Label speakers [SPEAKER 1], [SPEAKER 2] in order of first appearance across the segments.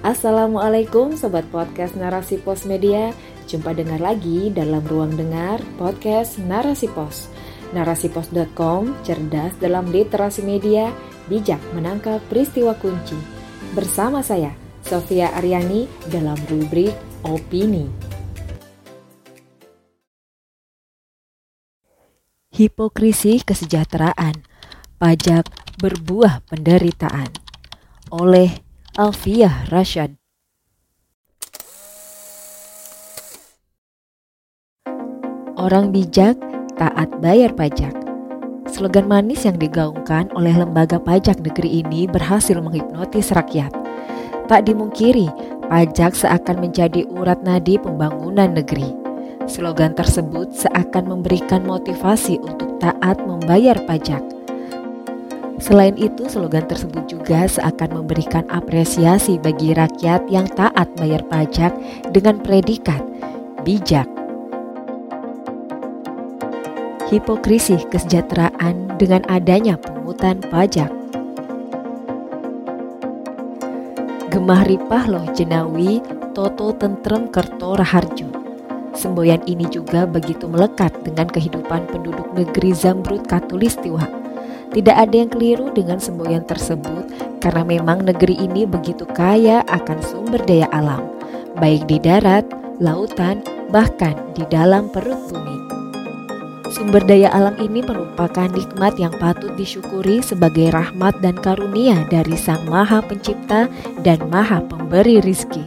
[SPEAKER 1] Assalamualaikum Sobat Podcast Narasi Pos Media. Jumpa dengar lagi dalam ruang dengar podcast Narasi Pos. Narasipos.com cerdas dalam literasi media Bijak menangkap peristiwa kunci. Bersama saya, Sofia Aryani dalam rubrik Opini. Hipokrisi kesejahteraan Pajak berbuah penderitaan. Oleh Alfiah Rashad. Orang bijak taat bayar pajak. Slogan manis yang digaungkan oleh lembaga pajak negeri ini berhasil menghipnotis rakyat. Tak dimungkiri, pajak seakan menjadi urat nadi pembangunan negeri. Slogan tersebut seakan memberikan motivasi untuk taat membayar pajak Selain itu, slogan tersebut juga seakan memberikan apresiasi bagi rakyat yang taat bayar pajak dengan predikat bijak. Hipokrisi kesejahteraan dengan adanya pungutan pajak. Gemah ripah loh jenawi Toto Tentrem Kerto Raharjo. Semboyan ini juga begitu melekat dengan kehidupan penduduk negeri Zamrud Katulistiwa tidak ada yang keliru dengan semboyan tersebut karena memang negeri ini begitu kaya akan sumber daya alam, baik di darat, lautan, bahkan di dalam perut bumi. Sumber daya alam ini merupakan nikmat yang patut disyukuri sebagai rahmat dan karunia dari Sang Maha Pencipta dan Maha Pemberi rizki.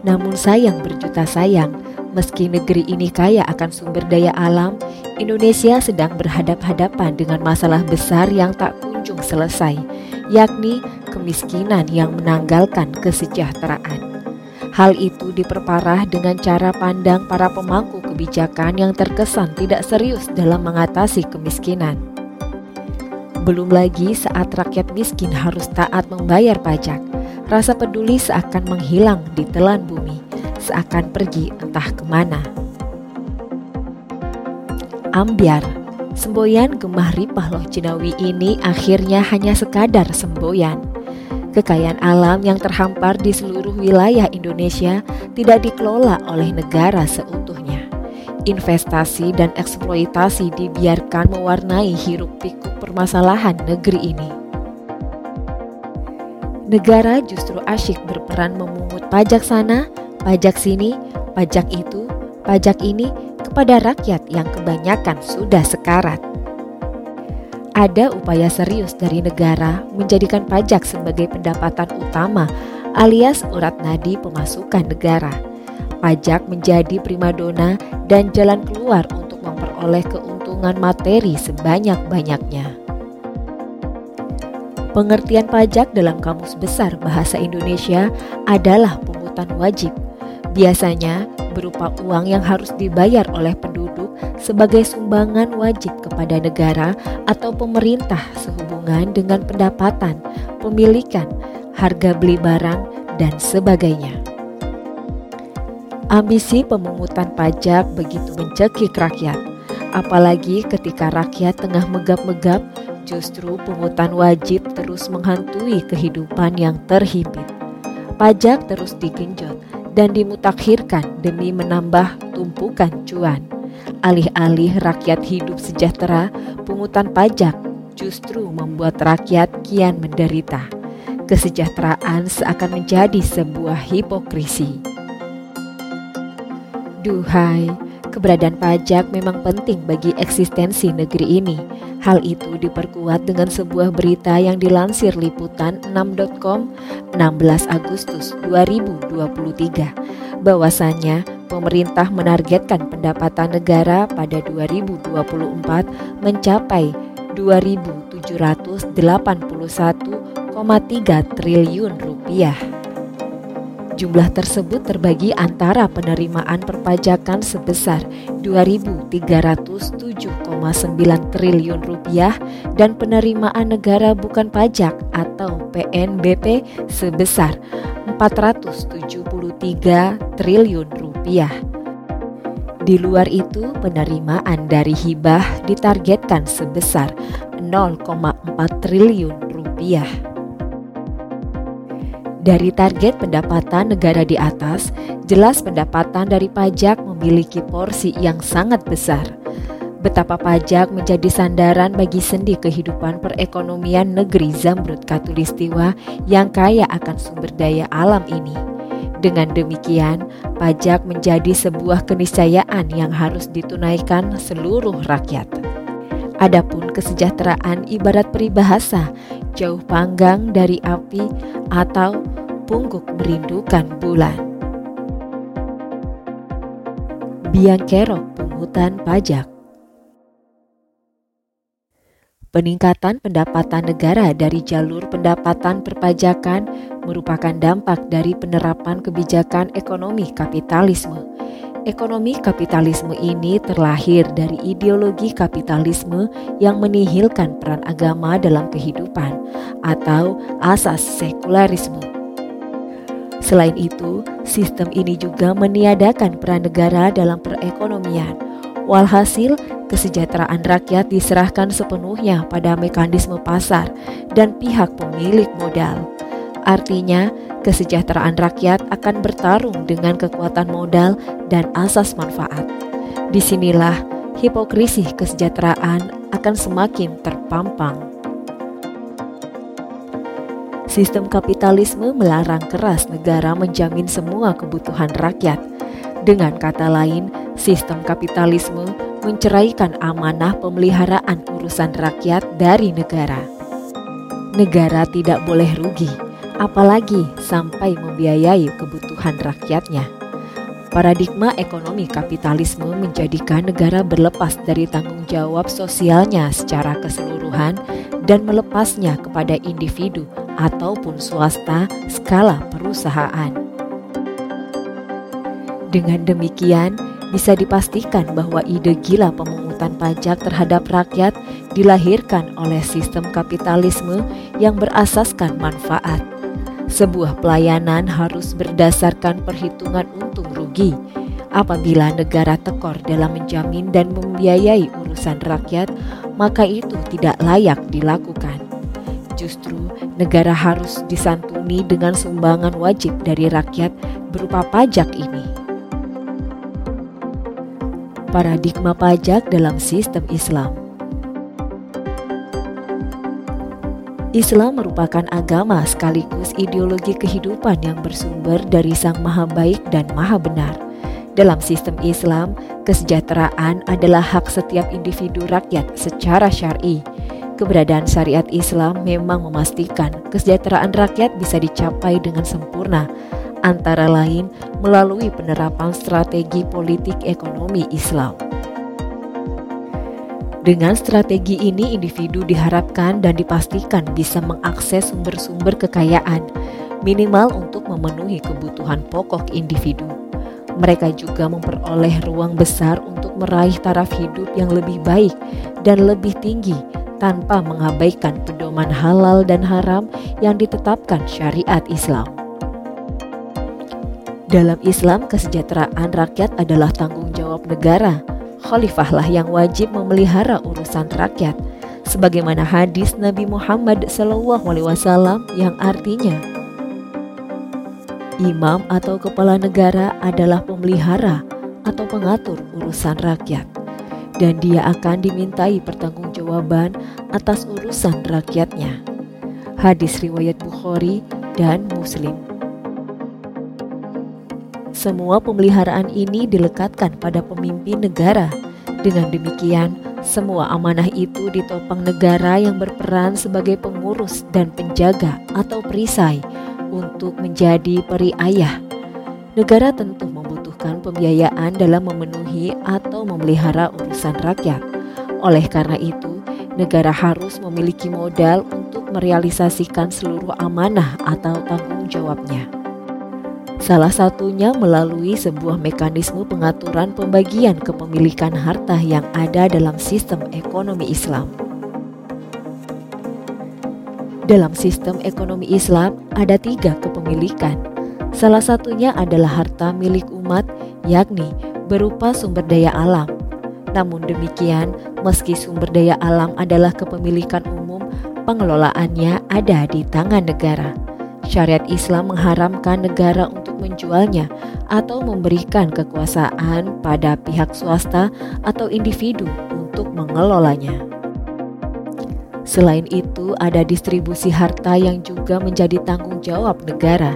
[SPEAKER 1] Namun sayang berjuta sayang, Meski negeri ini kaya akan sumber daya alam, Indonesia sedang berhadap-hadapan dengan masalah besar yang tak kunjung selesai, yakni kemiskinan yang menanggalkan kesejahteraan. Hal itu diperparah dengan cara pandang para pemangku kebijakan yang terkesan tidak serius dalam mengatasi kemiskinan. Belum lagi saat rakyat miskin harus taat membayar pajak, rasa peduli seakan menghilang di telan bumi seakan pergi entah ke mana. Ambiar, semboyan gemah ripah loh Cinawi ini akhirnya hanya sekadar semboyan. Kekayaan alam yang terhampar di seluruh wilayah Indonesia tidak dikelola oleh negara seutuhnya. Investasi dan eksploitasi dibiarkan mewarnai hiruk pikuk permasalahan negeri ini. Negara justru asyik berperan memungut pajak sana, pajak sini, pajak itu, pajak ini kepada rakyat yang kebanyakan sudah sekarat. Ada upaya serius dari negara menjadikan pajak sebagai pendapatan utama alias urat nadi pemasukan negara. Pajak menjadi primadona dan jalan keluar untuk memperoleh keuntungan materi sebanyak-banyaknya. Pengertian pajak dalam Kamus Besar Bahasa Indonesia adalah pungutan wajib biasanya berupa uang yang harus dibayar oleh penduduk sebagai sumbangan wajib kepada negara atau pemerintah sehubungan dengan pendapatan, pemilikan, harga beli barang, dan sebagainya. Ambisi pemungutan pajak begitu mencekik rakyat, apalagi ketika rakyat tengah megap-megap, justru pungutan wajib terus menghantui kehidupan yang terhimpit. Pajak terus digenjot dan dimutakhirkan demi menambah tumpukan cuan. Alih-alih rakyat hidup sejahtera, pungutan pajak justru membuat rakyat kian menderita. Kesejahteraan seakan menjadi sebuah hipokrisi. Duhai, Keberadaan pajak memang penting bagi eksistensi negeri ini. Hal itu diperkuat dengan sebuah berita yang dilansir liputan 6.com 16 Agustus 2023 bahwasanya pemerintah menargetkan pendapatan negara pada 2024 mencapai 2.781,3 triliun rupiah. Jumlah tersebut terbagi antara penerimaan perpajakan sebesar 2.307,9 triliun rupiah dan penerimaan negara bukan pajak atau PNBP sebesar 473 triliun rupiah. Di luar itu, penerimaan dari hibah ditargetkan sebesar 0,4 triliun rupiah. Dari target pendapatan negara di atas, jelas pendapatan dari pajak memiliki porsi yang sangat besar. Betapa pajak menjadi sandaran bagi sendi kehidupan perekonomian negeri Zamrud Katulistiwa yang kaya akan sumber daya alam ini. Dengan demikian, pajak menjadi sebuah keniscayaan yang harus ditunaikan seluruh rakyat. Adapun kesejahteraan ibarat peribahasa, jauh panggang dari api atau pungguk merindukan bulan. Biang kerok pungutan pajak Peningkatan pendapatan negara dari jalur pendapatan perpajakan merupakan dampak dari penerapan kebijakan ekonomi kapitalisme Ekonomi kapitalisme ini terlahir dari ideologi kapitalisme yang menihilkan peran agama dalam kehidupan atau asas sekularisme. Selain itu, sistem ini juga meniadakan peran negara dalam perekonomian. Walhasil, kesejahteraan rakyat diserahkan sepenuhnya pada mekanisme pasar dan pihak pemilik modal. Artinya, kesejahteraan rakyat akan bertarung dengan kekuatan modal dan asas manfaat. Di sinilah hipokrisi kesejahteraan akan semakin terpampang. Sistem kapitalisme melarang keras negara menjamin semua kebutuhan rakyat. Dengan kata lain, sistem kapitalisme menceraikan amanah pemeliharaan urusan rakyat dari negara. Negara tidak boleh rugi apalagi sampai membiayai kebutuhan rakyatnya. Paradigma ekonomi kapitalisme menjadikan negara berlepas dari tanggung jawab sosialnya secara keseluruhan dan melepasnya kepada individu ataupun swasta skala perusahaan. Dengan demikian, bisa dipastikan bahwa ide gila pemungutan pajak terhadap rakyat dilahirkan oleh sistem kapitalisme yang berasaskan manfaat sebuah pelayanan harus berdasarkan perhitungan untung rugi. Apabila negara tekor dalam menjamin dan membiayai urusan rakyat, maka itu tidak layak dilakukan. Justru negara harus disantuni dengan sumbangan wajib dari rakyat berupa pajak ini. Paradigma pajak dalam sistem Islam Islam merupakan agama sekaligus ideologi kehidupan yang bersumber dari Sang Maha Baik dan Maha Benar. Dalam sistem Islam, kesejahteraan adalah hak setiap individu rakyat secara syar'i. Keberadaan syariat Islam memang memastikan kesejahteraan rakyat bisa dicapai dengan sempurna, antara lain melalui penerapan strategi politik ekonomi Islam. Dengan strategi ini, individu diharapkan dan dipastikan bisa mengakses sumber-sumber kekayaan, minimal untuk memenuhi kebutuhan pokok individu. Mereka juga memperoleh ruang besar untuk meraih taraf hidup yang lebih baik dan lebih tinggi tanpa mengabaikan pedoman halal dan haram yang ditetapkan syariat Islam. Dalam Islam, kesejahteraan rakyat adalah tanggung jawab negara khalifahlah yang wajib memelihara urusan rakyat sebagaimana hadis Nabi Muhammad SAW yang artinya Imam atau kepala negara adalah pemelihara atau pengatur urusan rakyat dan dia akan dimintai pertanggungjawaban atas urusan rakyatnya. Hadis riwayat Bukhari dan Muslim. Semua pemeliharaan ini dilekatkan pada pemimpin negara. Dengan demikian, semua amanah itu ditopang negara yang berperan sebagai pengurus dan penjaga atau perisai untuk menjadi peri ayah. Negara tentu membutuhkan pembiayaan dalam memenuhi atau memelihara urusan rakyat. Oleh karena itu, negara harus memiliki modal untuk merealisasikan seluruh amanah atau tanggung jawabnya. Salah satunya melalui sebuah mekanisme pengaturan pembagian kepemilikan harta yang ada dalam sistem ekonomi Islam. Dalam sistem ekonomi Islam ada tiga kepemilikan. Salah satunya adalah harta milik umat, yakni berupa sumber daya alam. Namun demikian, meski sumber daya alam adalah kepemilikan umum, pengelolaannya ada di tangan negara Syariat Islam mengharamkan negara menjualnya atau memberikan kekuasaan pada pihak swasta atau individu untuk mengelolanya. Selain itu, ada distribusi harta yang juga menjadi tanggung jawab negara.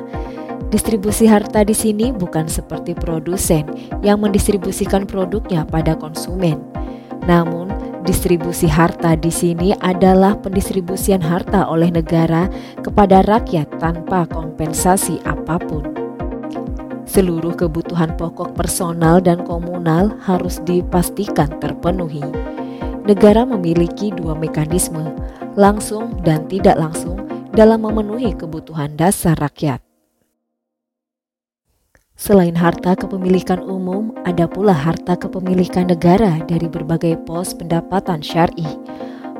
[SPEAKER 1] Distribusi harta di sini bukan seperti produsen yang mendistribusikan produknya pada konsumen, namun distribusi harta di sini adalah pendistribusian harta oleh negara kepada rakyat tanpa kompensasi apa pun. Seluruh kebutuhan pokok personal dan komunal harus dipastikan terpenuhi. Negara memiliki dua mekanisme, langsung dan tidak langsung, dalam memenuhi kebutuhan dasar rakyat. Selain harta kepemilikan umum, ada pula harta kepemilikan negara dari berbagai pos pendapatan syari.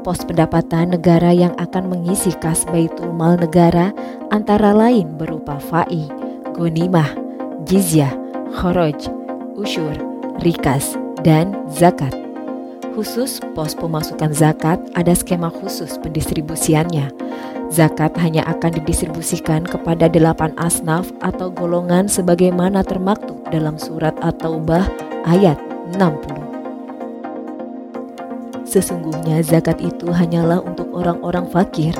[SPEAKER 1] Pos pendapatan negara yang akan mengisi kas baitul mal negara antara lain berupa fai, gonimah, jizyah, khoroj, usyur, rikas, dan zakat. Khusus pos pemasukan zakat ada skema khusus pendistribusiannya. Zakat hanya akan didistribusikan kepada delapan asnaf atau golongan sebagaimana termaktub dalam surat At-Taubah ayat 60. Sesungguhnya zakat itu hanyalah untuk orang-orang fakir,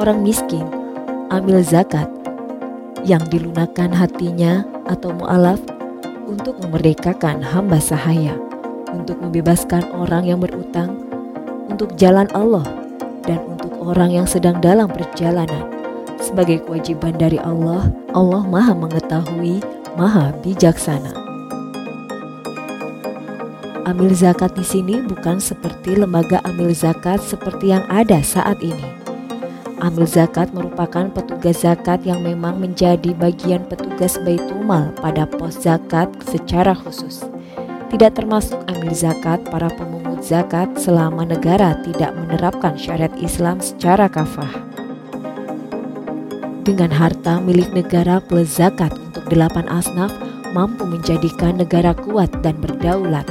[SPEAKER 1] orang miskin, ambil zakat, yang dilunakan hatinya atau mu'alaf untuk memerdekakan hamba sahaya, untuk membebaskan orang yang berutang, untuk jalan Allah, dan untuk orang yang sedang dalam perjalanan. Sebagai kewajiban dari Allah, Allah Maha Mengetahui, Maha Bijaksana. Amil zakat di sini bukan seperti lembaga amil zakat seperti yang ada saat ini Amil zakat merupakan petugas zakat yang memang menjadi bagian petugas Baitumal pada pos zakat secara khusus. Tidak termasuk amil zakat para pemungut zakat selama negara tidak menerapkan syariat Islam secara kafah. Dengan harta milik negara plus zakat untuk delapan asnaf mampu menjadikan negara kuat dan berdaulat.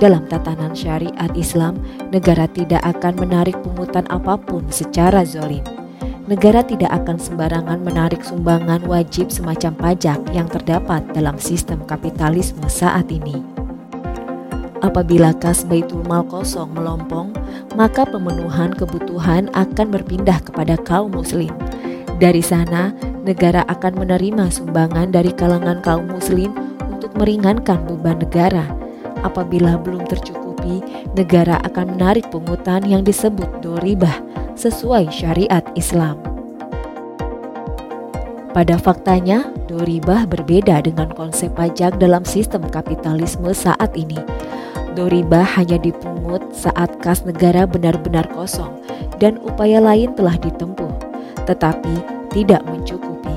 [SPEAKER 1] Dalam tatanan syariat Islam, negara tidak akan menarik pungutan apa pun secara zolim negara tidak akan sembarangan menarik sumbangan wajib semacam pajak yang terdapat dalam sistem kapitalisme saat ini. Apabila kas Baitul Mal kosong melompong, maka pemenuhan kebutuhan akan berpindah kepada kaum muslim. Dari sana, negara akan menerima sumbangan dari kalangan kaum muslim untuk meringankan beban negara. Apabila belum tercukupi, negara akan menarik pungutan yang disebut doribah sesuai syariat Islam. Pada faktanya, doribah berbeda dengan konsep pajak dalam sistem kapitalisme saat ini. Doribah hanya dipungut saat kas negara benar-benar kosong dan upaya lain telah ditempuh, tetapi tidak mencukupi.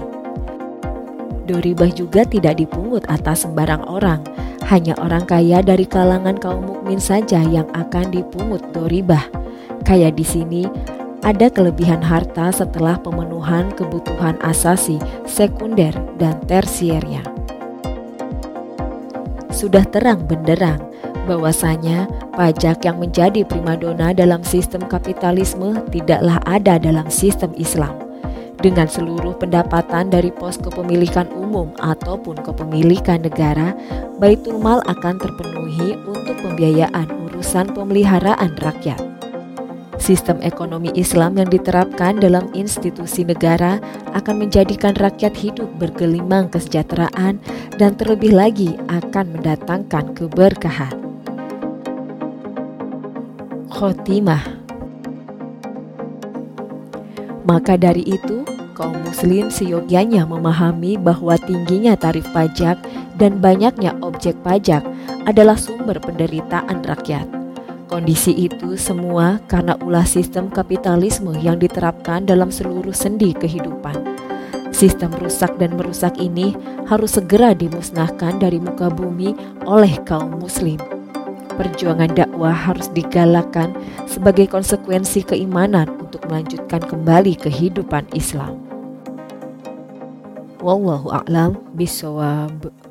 [SPEAKER 1] Doribah juga tidak dipungut atas sembarang orang, hanya orang kaya dari kalangan kaum mukmin saja yang akan dipungut doribah. Kaya di sini ada kelebihan harta setelah pemenuhan kebutuhan asasi, sekunder, dan tersiernya. Sudah terang benderang bahwasanya pajak yang menjadi primadona dalam sistem kapitalisme tidaklah ada dalam sistem Islam. Dengan seluruh pendapatan dari pos kepemilikan umum ataupun kepemilikan negara, Baitul Mal akan terpenuhi untuk pembiayaan urusan pemeliharaan rakyat. Sistem ekonomi Islam yang diterapkan dalam institusi negara akan menjadikan rakyat hidup bergelimang kesejahteraan dan terlebih lagi akan mendatangkan keberkahan. Khotimah Maka dari itu, kaum muslim seyogyanya memahami bahwa tingginya tarif pajak dan banyaknya objek pajak adalah sumber penderitaan rakyat. Kondisi itu semua karena ulah sistem kapitalisme yang diterapkan dalam seluruh sendi kehidupan. Sistem rusak dan merusak ini harus segera dimusnahkan dari muka bumi oleh kaum muslim. Perjuangan dakwah harus digalakkan sebagai konsekuensi keimanan untuk melanjutkan kembali kehidupan Islam. Wallahu a'lam bisawab.